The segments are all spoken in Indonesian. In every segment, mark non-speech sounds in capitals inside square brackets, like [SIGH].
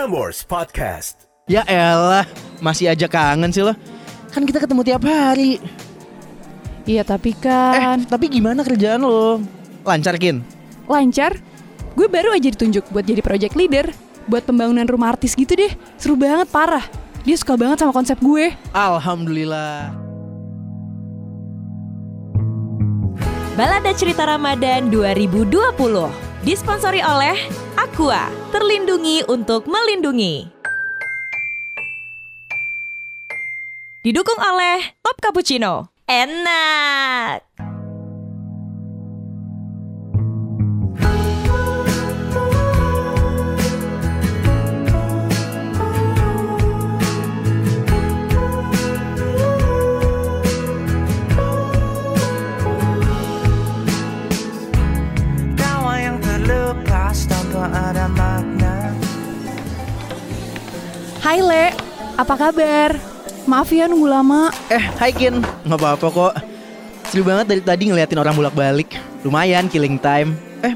Prambors Podcast. Ya elah, masih aja kangen sih lo. Kan kita ketemu tiap hari. Iya tapi Eh, kan tapi gimana kerjaan lo? Lancar Kin? lancar. Gue baru aja ditunjuk buat jadi project leader buat pembangunan rumah artis gitu deh. Seru banget parah. Dia suka banget sama konsep gue. Alhamdulillah. Balada Cerita Ramadan 2020 disponsori oleh Aqua, terlindungi untuk melindungi. Didukung oleh Top Cappuccino. Enak. Hai Le, apa kabar? Maaf ya nunggu lama. Eh, hai Kin. Nggak apa-apa kok. Seru banget dari tadi ngeliatin orang bolak-balik. Lumayan killing time. Eh,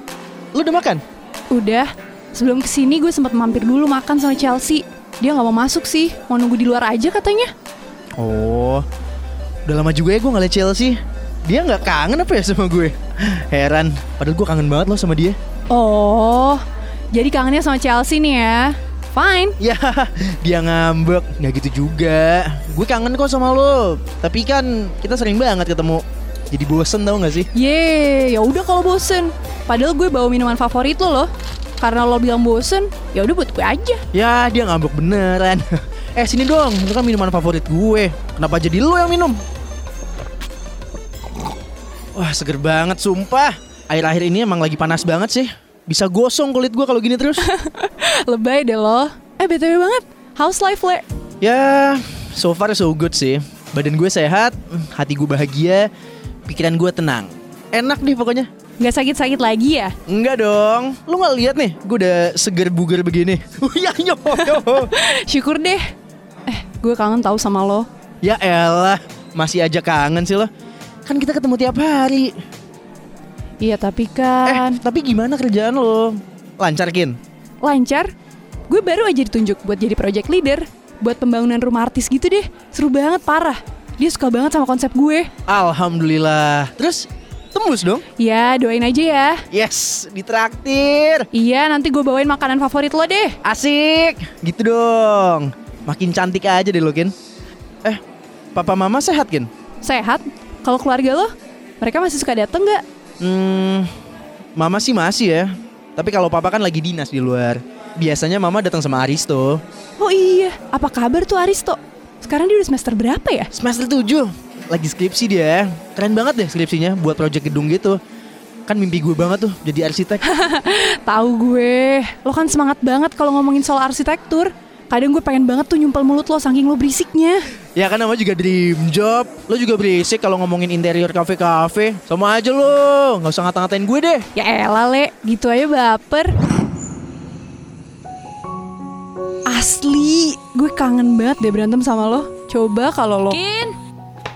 lu udah makan? Udah, sebelum ke sini gue sempat mampir dulu makan sama Chelsea. Dia nggak mau masuk sih, mau nunggu di luar aja katanya. Oh, udah lama juga ya gue ngeliat Chelsea. Dia nggak kangen apa ya sama gue? Heran, padahal gue kangen banget loh sama dia. Oh, jadi kangennya sama Chelsea nih ya. Fine. Ya, dia ngambek. Nggak gitu juga. Gue kangen kok sama lo. Tapi kan kita sering banget ketemu. Jadi bosen tau gak sih? Yeay, ya udah kalau bosen. Padahal gue bawa minuman favorit lo loh. Karena lo bilang bosen, ya udah buat gue aja. Ya, dia ngambek beneran. [LAUGHS] eh, sini dong. Itu kan minuman favorit gue. Kenapa jadi lo yang minum? Wah, seger banget sumpah. Akhir-akhir ini emang lagi panas banget sih. Bisa gosong kulit gue kalau gini terus. [LAUGHS] Lebay deh lo. Eh btw banget, how's life le? Ya, so far so good sih. Badan gue sehat, hati gue bahagia, pikiran gue tenang. Enak nih pokoknya. Gak sakit-sakit lagi ya? Enggak dong, lu nggak lihat nih, gue udah seger buger begini. ya yo, yo. Syukur deh. Eh, gue kangen tahu sama lo. Ya elah, masih aja kangen sih lo. Kan kita ketemu tiap hari. Iya tapi Eh, kan tapi gimana kerjaan lo? Lancar Kin? lancar. Gue baru aja ditunjuk buat jadi project leader buat pembangunan rumah artis gitu deh. Seru banget parah. Dia suka banget sama konsep gue. Alhamdulillah. Terus tembus dong? Ya, doain aja ya. Yes, ditraktir. Iya, nanti gue bawain makanan favorit lo deh. Asik, gitu dong. Makin cantik aja deh lo, Kin. Eh, papa mama sehat, Kin? Sehat? Kalau keluarga lo, mereka masih suka dateng nggak? Hmm, mama sih masih ya. Tapi kalau papa kan lagi dinas di luar. Biasanya mama datang sama Aristo. Oh iya, apa kabar tuh Aristo? Sekarang dia udah semester berapa ya? Semester 7. Lagi skripsi dia. Keren banget deh skripsinya buat proyek gedung gitu. Kan mimpi gue banget tuh jadi arsitek. [LAUGHS] Tahu gue, lo kan semangat banget kalau ngomongin soal arsitektur. Kadang gue pengen banget tuh nyumpel mulut lo saking lo berisiknya. Ya kan nama juga dream job. Lo juga berisik kalau ngomongin interior kafe-kafe. Sama aja lo, nggak usah ngata-ngatain gue deh. Ya elah le, gitu aja baper. Asli, gue kangen banget deh berantem sama lo. Coba kalau lo... Kin,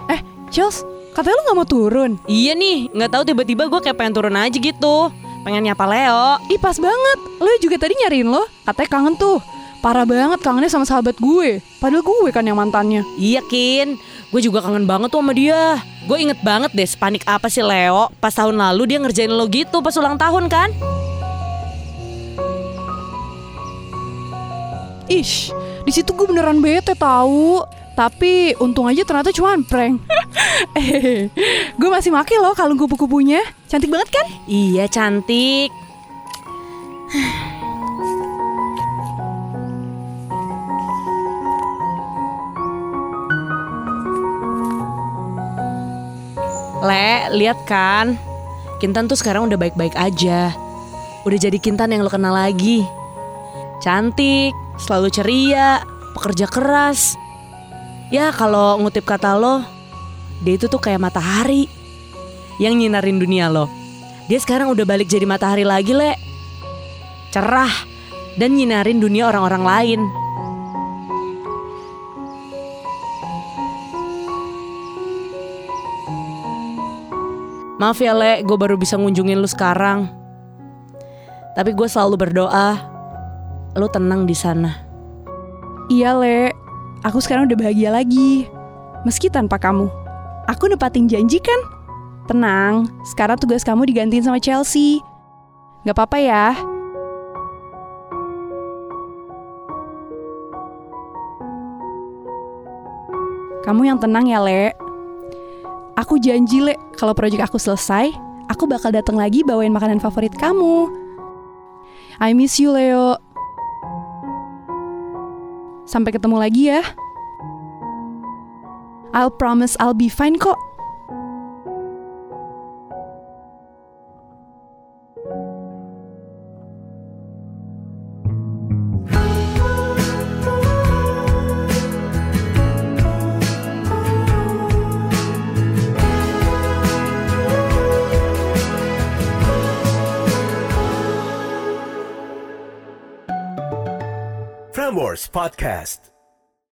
Eh, Chels, katanya lo gak mau turun? iya nih, nggak tahu tiba-tiba gue kayak pengen turun aja gitu. Pengen nyapa Leo. Ih pas banget, lo juga tadi nyariin lo. Katanya kangen tuh. Parah banget kangennya sama sahabat gue. Padahal gue kan yang mantannya. Iya Kin, gue juga kangen banget tuh sama dia. Gue inget banget deh sepanik apa sih Leo pas tahun lalu dia ngerjain lo gitu pas ulang tahun kan? Ish, di situ gue beneran bete tahu. Tapi untung aja ternyata cuma prank. [LAUGHS] eh, gue masih make loh kalung kupu-kupunya. Cantik banget kan? Iya cantik. Le, lihat kan? Kintan tuh sekarang udah baik-baik aja. Udah jadi Kintan yang lo kenal lagi. Cantik, selalu ceria, pekerja keras. Ya kalau ngutip kata lo, dia itu tuh kayak matahari yang nyinarin dunia lo. Dia sekarang udah balik jadi matahari lagi, Le. Cerah dan nyinarin dunia orang-orang lain. Maaf ya Le, gue baru bisa ngunjungin lu sekarang. Tapi gue selalu berdoa lu tenang di sana. Iya, Le. Aku sekarang udah bahagia lagi. Meski tanpa kamu. Aku nepatin janji kan? Tenang, sekarang tugas kamu digantiin sama Chelsea. Gak apa-apa ya. Kamu yang tenang ya, Le. Aku janji, Le, kalau proyek aku selesai, aku bakal datang lagi bawain makanan favorit kamu. I miss you, Leo. Sampai ketemu lagi ya. I'll promise I'll be fine kok. Podcast.